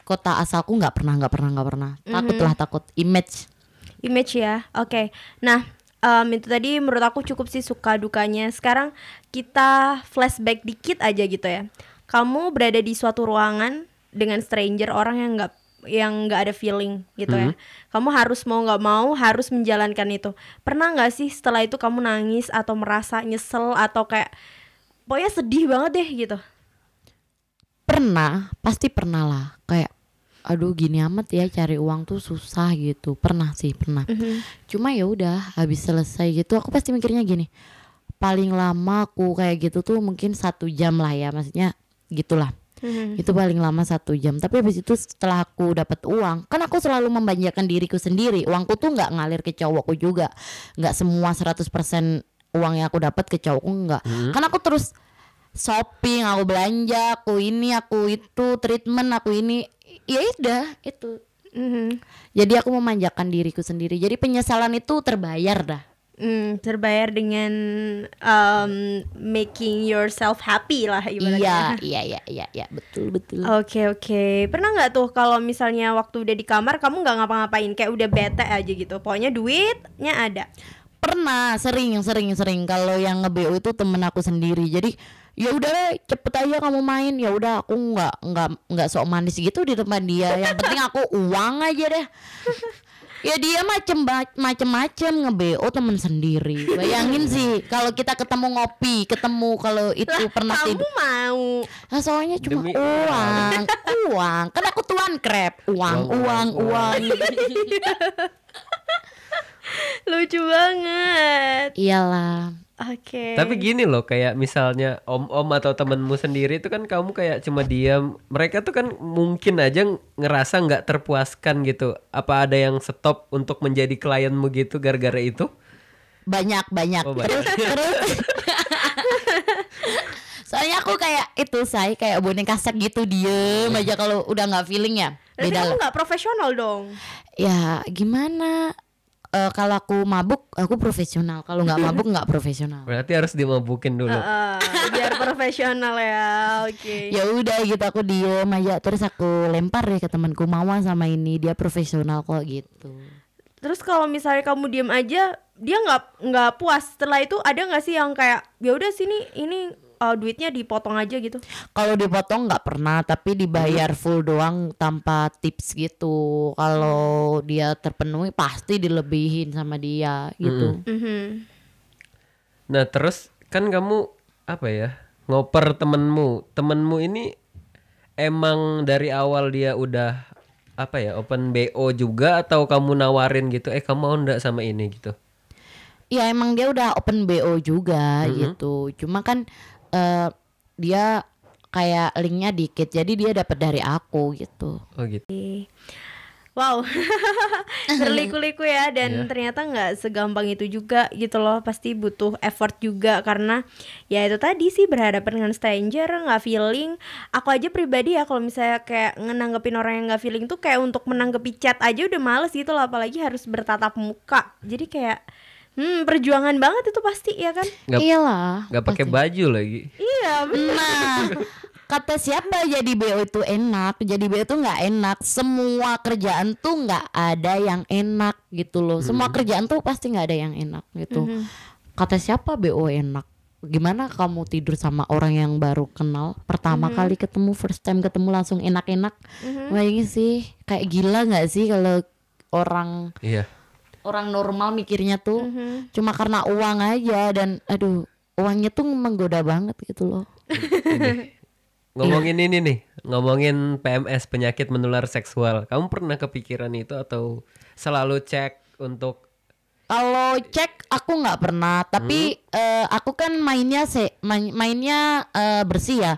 kota asalku nggak pernah nggak pernah nggak pernah. Takut lah takut image. Image ya, oke. Nah, em, itu tadi menurut aku cukup sih suka dukanya. Sekarang kita flashback dikit aja gitu ya. Kamu berada di suatu ruangan dengan stranger orang yang nggak yang nggak ada feeling gitu ya. Kamu harus mau nggak mau harus menjalankan itu. Pernah nggak sih setelah itu kamu nangis atau merasa nyesel atau kayak pokoknya sedih banget deh gitu. Pernah, pasti pernah lah. Kayak aduh gini amat ya cari uang tuh susah gitu. Pernah sih, pernah. Cuma ya udah habis selesai gitu aku pasti mikirnya gini. Paling lama aku kayak gitu tuh mungkin satu jam lah ya maksudnya gitulah. itu paling lama satu jam tapi habis itu setelah aku dapat uang kan aku selalu membanjakan diriku sendiri uangku tuh nggak ngalir ke cowokku juga nggak semua 100% uang yang aku dapat ke cowokku nggak kan aku terus shopping aku belanja aku ini aku itu treatment aku ini ya udah itu Mhm. jadi aku memanjakan diriku sendiri jadi penyesalan itu terbayar dah Hmm, terbayar dengan um, making yourself happy lah iya ibaratnya. iya iya iya iya betul betul Oke oke, pernah nggak tuh kalau misalnya waktu udah di kamar kamu nggak ngapa-ngapain kayak udah bete aja gitu, pokoknya duitnya ada. Pernah, sering, sering, sering. Kalau yang nge-BO itu temen aku sendiri. Jadi ya udah deh, cepet aja kamu main. Ya udah aku nggak nggak nggak sok manis gitu di depan dia. Yang penting aku uang aja deh. Ya dia macem macem macem nge-BO temen sendiri. Bayangin sih kalau kita ketemu ngopi, ketemu kalau itu Lah, pernah kamu tidur. mau? Nah, soalnya cuma Demi uang, uang. Kan aku tuan krep, uang, Uang, uang, uang, uang. Lucu banget. Iyalah. Oke. Tapi gini loh kayak misalnya om-om atau temenmu sendiri itu kan kamu kayak cuma diam. Mereka tuh kan mungkin aja ngerasa nggak terpuaskan gitu. Apa ada yang stop untuk menjadi klienmu gitu gara-gara itu? banyak banyak Oh, banyak. terus terus soalnya aku kayak itu saya kayak boneka set gitu diem aja kalau udah nggak feeling ya Berarti beda kamu nggak profesional dong. ya gimana Eh, kalau aku mabuk aku profesional kalau nggak mabuk nggak profesional Berarti harus dimabukin dulu. Heeh, biar profesional ya. Oke. ya udah gitu aku diem aja terus aku lempar deh ke temanku Mawar sama ini dia profesional kok gitu Terus kalau misalnya kamu diem aja, dia nggak nggak puas. Setelah itu ada nggak sih yang kayak ya udah sini ini uh, duitnya dipotong aja gitu. Kalau dipotong nggak pernah, tapi dibayar full doang tanpa tips gitu. Kalau dia terpenuhi pasti dilebihin sama dia gitu. Mhm. Nah terus kan kamu apa ya ngoper temenmu. Temenmu ini emang dari awal dia udah apa ya open BO juga atau kamu nawarin gitu? Eh kamu mau ndak sama ini gitu? Ya emang dia udah open BO juga gitu. Cuma kan eh, dia kayak linknya dikit, jadi dia dapat dari aku gitu. Oh gitu. Wow, berliku-liku ya dan Iya. ternyata nggak segampang itu juga gitu loh. Pasti butuh effort juga karena ya itu tadi sih berhadapan dengan stranger nggak feeling. Aku aja pribadi ya kalau misalnya kayak ngenanggepin orang yang nggak feeling tuh kayak untuk menanggapi chat aja udah males gitu loh, apalagi harus bertatap muka. Jadi kayak hmm perjuangan banget itu pasti ya kan? Nggak- Iyalah. Nggak pakai baju lagi. Iya, bener. Nah, kata siapa jadi BO itu enak? Jadi BO itu nggak enak. Semua kerjaan tuh nggak ada yang enak gitu loh. Semua kerjaan tuh pasti nggak ada yang enak gitu. Kata siapa BO enak? Gimana kamu tidur sama orang yang baru kenal pertama kali ketemu first time ketemu langsung enak-enak? Bayangin sih kayak gila nggak sih kalau orang Iya. Orang normal mikirnya tuh cuma karena uang aja dan aduh uangnya tuh menggoda banget gitu loh. Ngomongin ini nih, ngomongin PMS penyakit menular seksual. Kamu pernah kepikiran itu atau selalu cek untuk Kalau cek aku nggak pernah, tapi eh, aku kan mainnya se main- mainnya eh, bersih ya,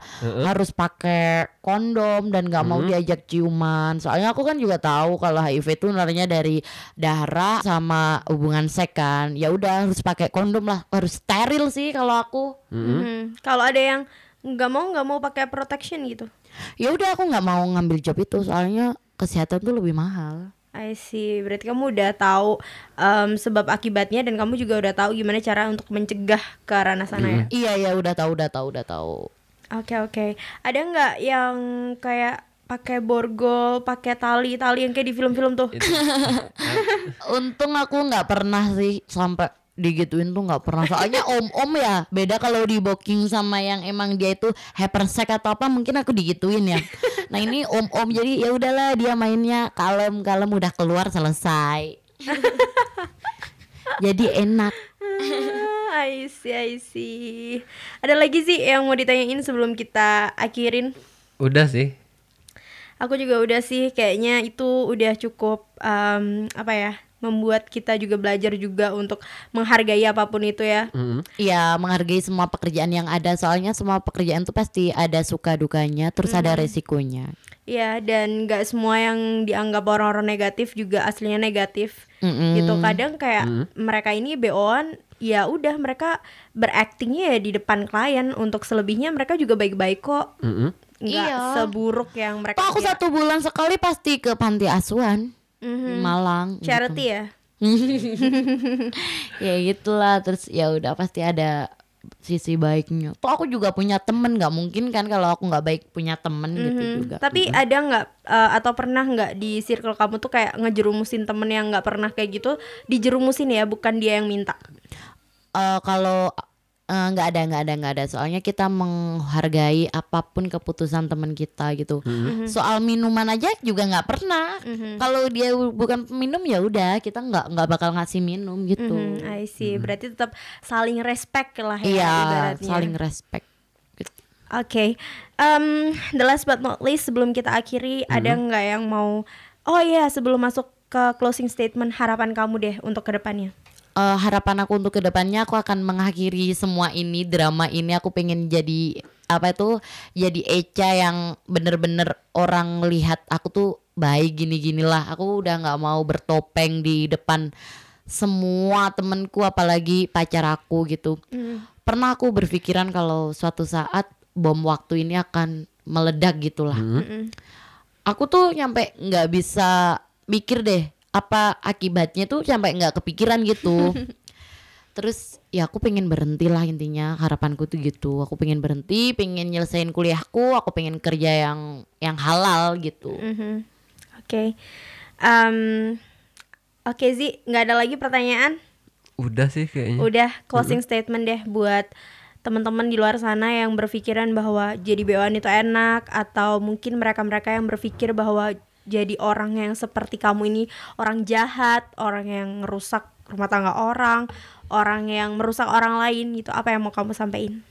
harus pakai kondom dan nggak mau diajak ciuman. Soalnya aku kan juga tahu kalau HIV itu nularinya dari darah sama hubungan seks kan. Ya udah harus pakai kondom lah, harus steril sih kalau aku. Mhm. Kalau ada yang nggak mau nggak mau pakai protection gitu. Ya udah aku nggak mau ngambil job itu, soalnya kesehatan tuh lebih mahal. I see. Berarti kamu udah tahu em, sebab akibatnya dan kamu juga udah tahu gimana cara untuk mencegah ke ranah sana ya. Iya ya udah tahu, udah tahu, udah tahu. Oke oke. Ada nggak yang kayak pakai borgol, pakai tali-tali yang kayak di film-film tuh? Untung aku nggak pernah sih sampai digituin tuh nggak pernah soalnya om-om ya beda kalau di booking sama yang emang dia itu hypersek atau apa mungkin aku digituin ya nah ini om-om jadi ya udahlah dia mainnya kalem kalem udah keluar selesai jadi enak Ah, I see, I see. Ada lagi sih yang mau ditanyain sebelum kita akhirin? Udah sih. Aku juga udah sih kayaknya itu udah cukup em, apa ya membuat kita juga belajar juga untuk menghargai apa pun itu ya. Mm-mm. ya menghargai semua pekerjaan yang ada soalnya semua pekerjaan tuh pasti ada suka dukanya terus ada resikonya Iya dan nggak semua yang dianggap orang-orang negatif juga aslinya negatif Mm-mm. gitu. Kadang kayak mereka ini BO-an ya udah mereka beraktingnya ya di depan klien untuk selebihnya mereka juga baik-baik kok. Mm-mm. Nggak Iya. seburuk yang mereka Kok aku kira. satu bulan sekali pasti ke panti asuhan di Malang gitu. charity ya. ya gitulah terus ya udah pasti ada sisi baiknya. Tuh aku juga punya temen nggak mungkin kan kalau aku nggak baik punya temen gitu Mhm. juga. Tapi ada nggak eh, atau pernah nggak di circle kamu tuh kayak ngejerumusin temen yang nggak pernah kayak gitu dijerumusin ya bukan dia yang minta. Eh, kalau eh, nggak ada nggak ada nggak ada soalnya kita menghargai apa pun keputusan teman kita gitu. Soal minuman aja juga nggak pernah. Kalau dia bukan peminum ya udah kita nggak nggak bakal ngasih minum gitu. Mhm, I see. Berarti tetap saling respect lah ya Iya ibaratnya. saling respect. Gitu. Oke, Em, the last but not least sebelum kita akhiri ada nggak yang mau? Oh iya sebelum masuk ke closing statement harapan kamu deh untuk ke depannya. Eh, harapan aku untuk ke depannya aku akan mengakhiri semua ini drama ini. Aku pengen jadi apa itu jadi Eca yang bener-bener orang lihat aku tuh baik gini-ginilah. Aku udah nggak mau bertopeng di depan semua temenku apalagi pacar aku gitu. Pernah aku berpikiran kalau suatu saat bom waktu ini akan meledak gitulah. Aku tuh nyampe nggak bisa mikir deh apa akibatnya tuh sampai nggak kepikiran gitu terus ya aku pengen berhenti lah intinya harapanku tuh gitu aku pengen berhenti pengen nyelesain kuliahku aku pengen kerja yang yang halal gitu Mhm. Oke, Em, oke Zi, nggak ada lagi pertanyaan? Udah sih kayaknya. Udah closing statement deh buat teman-teman di luar sana yang berpikiran bahwa jadi BO-an itu enak atau mungkin mereka-mereka yang berpikir bahwa jadi orang yang seperti kamu ini orang jahat, orang yang merusak rumah tangga orang, orang yang merusak orang lain gitu. Apa yang mau kamu sampaikan?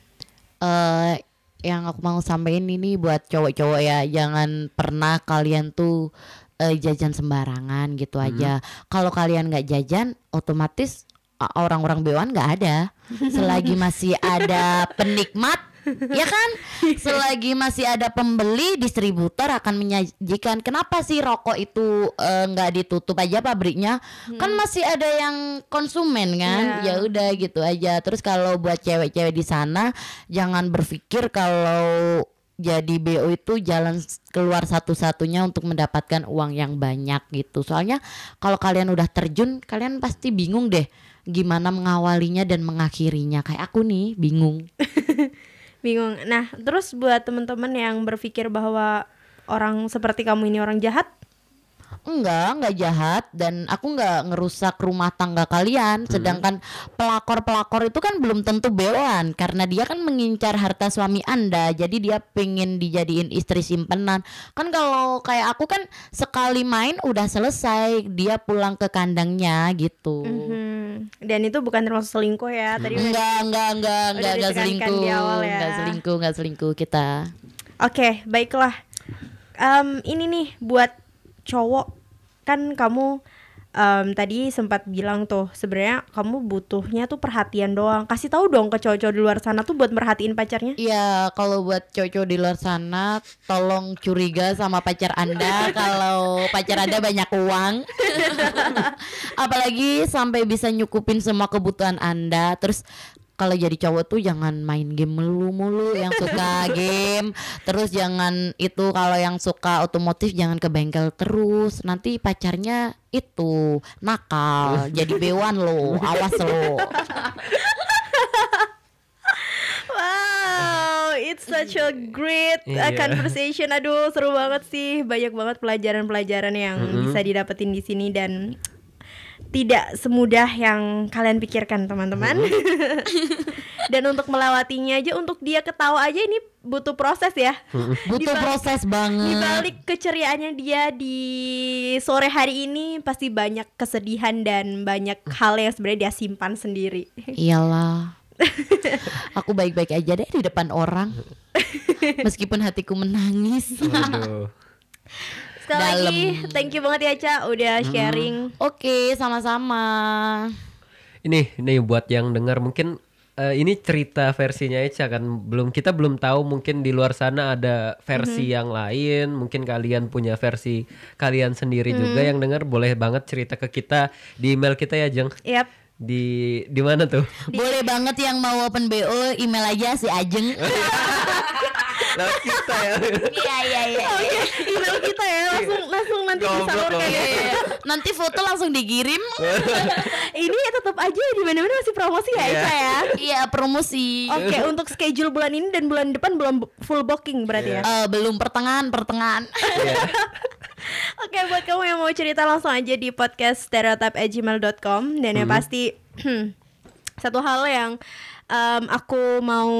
eh yang aku mau sampaikan ini buat cowok-cowok ya jangan pernah kalian tuh eh, jajan sembarangan gitu aja kalau kalian nggak jajan otomatis orang-orang bewan nggak ada selagi masih ada penikmat ya kan? Selagi masih ada pembeli distributor akan menyajikan kenapa sih rokok itu eh, nggak ditutup aja pabriknya? Kan masih ada yang konsumen kan? Iya. ya udah gitu aja. Terus kalau buat cewek-cewek di sana jangan berpikir kalau jadi BO itu jalan keluar satu-satunya untuk mendapatkan uang yang banyak gitu. Soalnya kalau kalian udah terjun kalian pasti bingung deh gimana mengawalinya dan mengakhirinya. Kayak aku nih bingung Bingung. Nah, terus buat teman-teman yang berpikir bahwa orang seperti kamu ini orang jahat, Enggak, enggak jahat dan aku enggak ngerusak rumah tangga kalian. Sedangkan pelakor-pelakor itu kan belum tentu bewan karena dia kan mengincar harta suami Anda. Jadi dia pengen dijadiin istri simpenan. Kan kalau kayak aku kan sekali main udah selesai, dia pulang ke kandangnya gitu. Hmm, dan itu bukan termasuk selingkuh ya. Tadi udah- Enggak, enggak, enggak, enggak, enggak ditekankan selingkuh. di awal ya. Enggak selingkuh, enggak selingkuh kita. Oke, baiklah. Em, ini nih buat cowok kan kamu em, tadi sempat bilang tuh sebenarnya kamu butuhnya tuh perhatian doang. Kasih tahu dong ke cowok-cowok di luar sana tuh buat merhatiin pacarnya. Iya, kalau buat cowok-cowok di luar sana, tolong curiga sama pacar Anda kalau pacar Anda banyak uang. Apalagi sampai bisa nyukupin semua kebutuhan Anda. Terus kalau jadi cowok tuh jangan main game mulu-mulu yang suka game. Terus jangan itu kalau yang suka otomotif jangan ke bengkel terus. Nanti pacarnya itu nakal, jadi bewan lo. Awas lo. Wow, it's such a great uh, Iya. conversation. Aduh, seru banget sih. Banyak banget pelajaran-pelajaran yang bisa didapetin di sini dan tidak semudah yang kalian pikirkan, teman-teman. dan untuk melewatinya aja, untuk dia ketawa aja ini butuh proses ya. Butuh Dibalik- proses Di banget. balik keceriaannya dia di sore hari ini pasti banyak kesedihan dan banyak hal yang sebenarnya dia simpan sendiri. Iyalah. Aku baik-baik aja deh di depan orang. Meskipun hatiku menangis. Waduh. Sekali Dalam. lagi, thank you banget ya Ca udah sharing. Oke, sama-sama. Ini nih buat yang dengar mungkin eh, ini cerita versinya Eca kan belum kita belum tahu mungkin di luar sana ada versi yang lain mungkin kalian punya versi kalian sendiri juga yang dengar boleh banget cerita ke kita di email kita ya Jeng Yap. di di mana tuh Boleh banget yang mau open BO email aja si Ajeng. lewat kita ya Iya iya iya. Oke, email kita ya langsung langsung nanti disalurkan ya. Iya. Nanti foto langsung dikirim. Ini tetap aja di mana-mana masih promosi ya Iya. Eca ya. Iya promosi. Oke, untuk schedule bulan ini dan bulan depan belum full booking berarti ya. Eh, belum pertengahan pertengahan. Oke, buat kamu yang mau cerita langsung aja di podcast stereotype@gmail.com dan yang pasti satu hal yang em, aku mau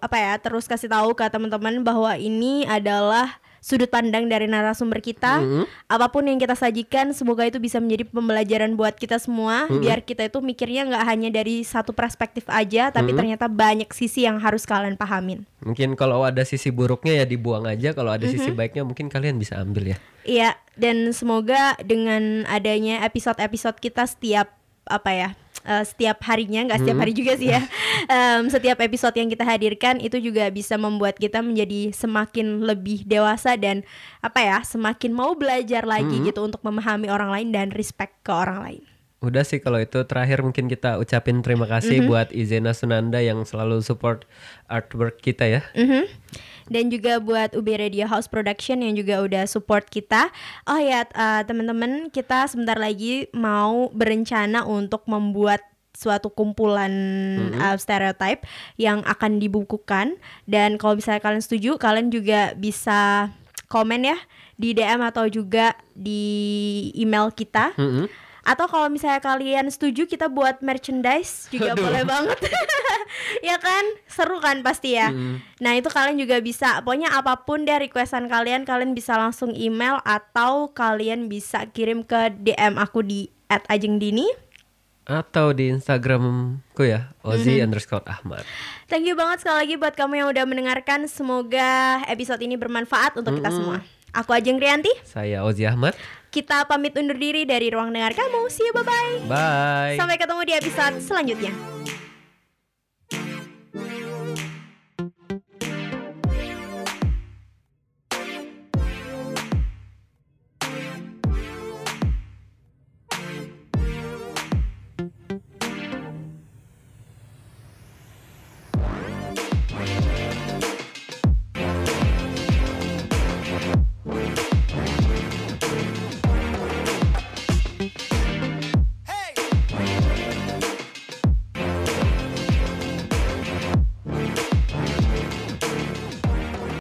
apa ya terus kasih tahu ke teman-teman bahwa ini adalah sudut pandang dari narasumber kita. Apa pun yang kita sajikan, semoga itu bisa menjadi pembelajaran buat kita semua. Biar kita itu mikirnya nggak hanya dari satu perspektif aja, tapi ternyata banyak sisi yang harus kalian pahamin. mungkin kalau ada sisi buruknya ya dibuang aja kalau ada sisi baiknya mungkin kalian bisa ambil ya Iya, dan semoga dengan adanya episode-episode kita setiap apa ya, eh, setiap harinya, nggak setiap hari juga sih ya, Em, setiap episode yang kita hadirkan itu juga bisa membuat kita menjadi semakin lebih dewasa dan apa ya, semakin mau belajar lagi gitu untuk memahami orang lain dan respect ke orang lain. Udah sih kalau itu terakhir mungkin kita ucapin terima kasih buat Izena Sunanda yang selalu support artwork kita ya. Mhm. Dan juga buat UB Radio House Production yang juga udah support kita. Oh ya, eh, teman-teman, kita sebentar lagi mau berencana untuk membuat suatu kumpulan uh, stereotype yang akan dibukukan dan kalau misalnya kalian setuju kalian juga bisa komen ya di DM atau juga di email kita Mm-mm. Atau kalau misalnya kalian setuju kita buat merchandise juga Aduh. boleh banget ya kan seru kan pasti ya nah itu kalian juga bisa pokoknya apa pun deh requestan kalian kalian bisa langsung email atau kalian bisa kirim ke DM aku di @ajengdini Atau di Instagramku ya Ozi underscore Ahmad. Thank you banget sekali lagi buat kamu yang udah mendengarkan. Semoga episode ini bermanfaat untuk kita semua. Aku Ajeng Rianti. Saya Ozi Ahmad. Kita pamit undur diri dari ruang dengar kamu. See you bye bye. Bye. Sampai ketemu di episode selanjutnya.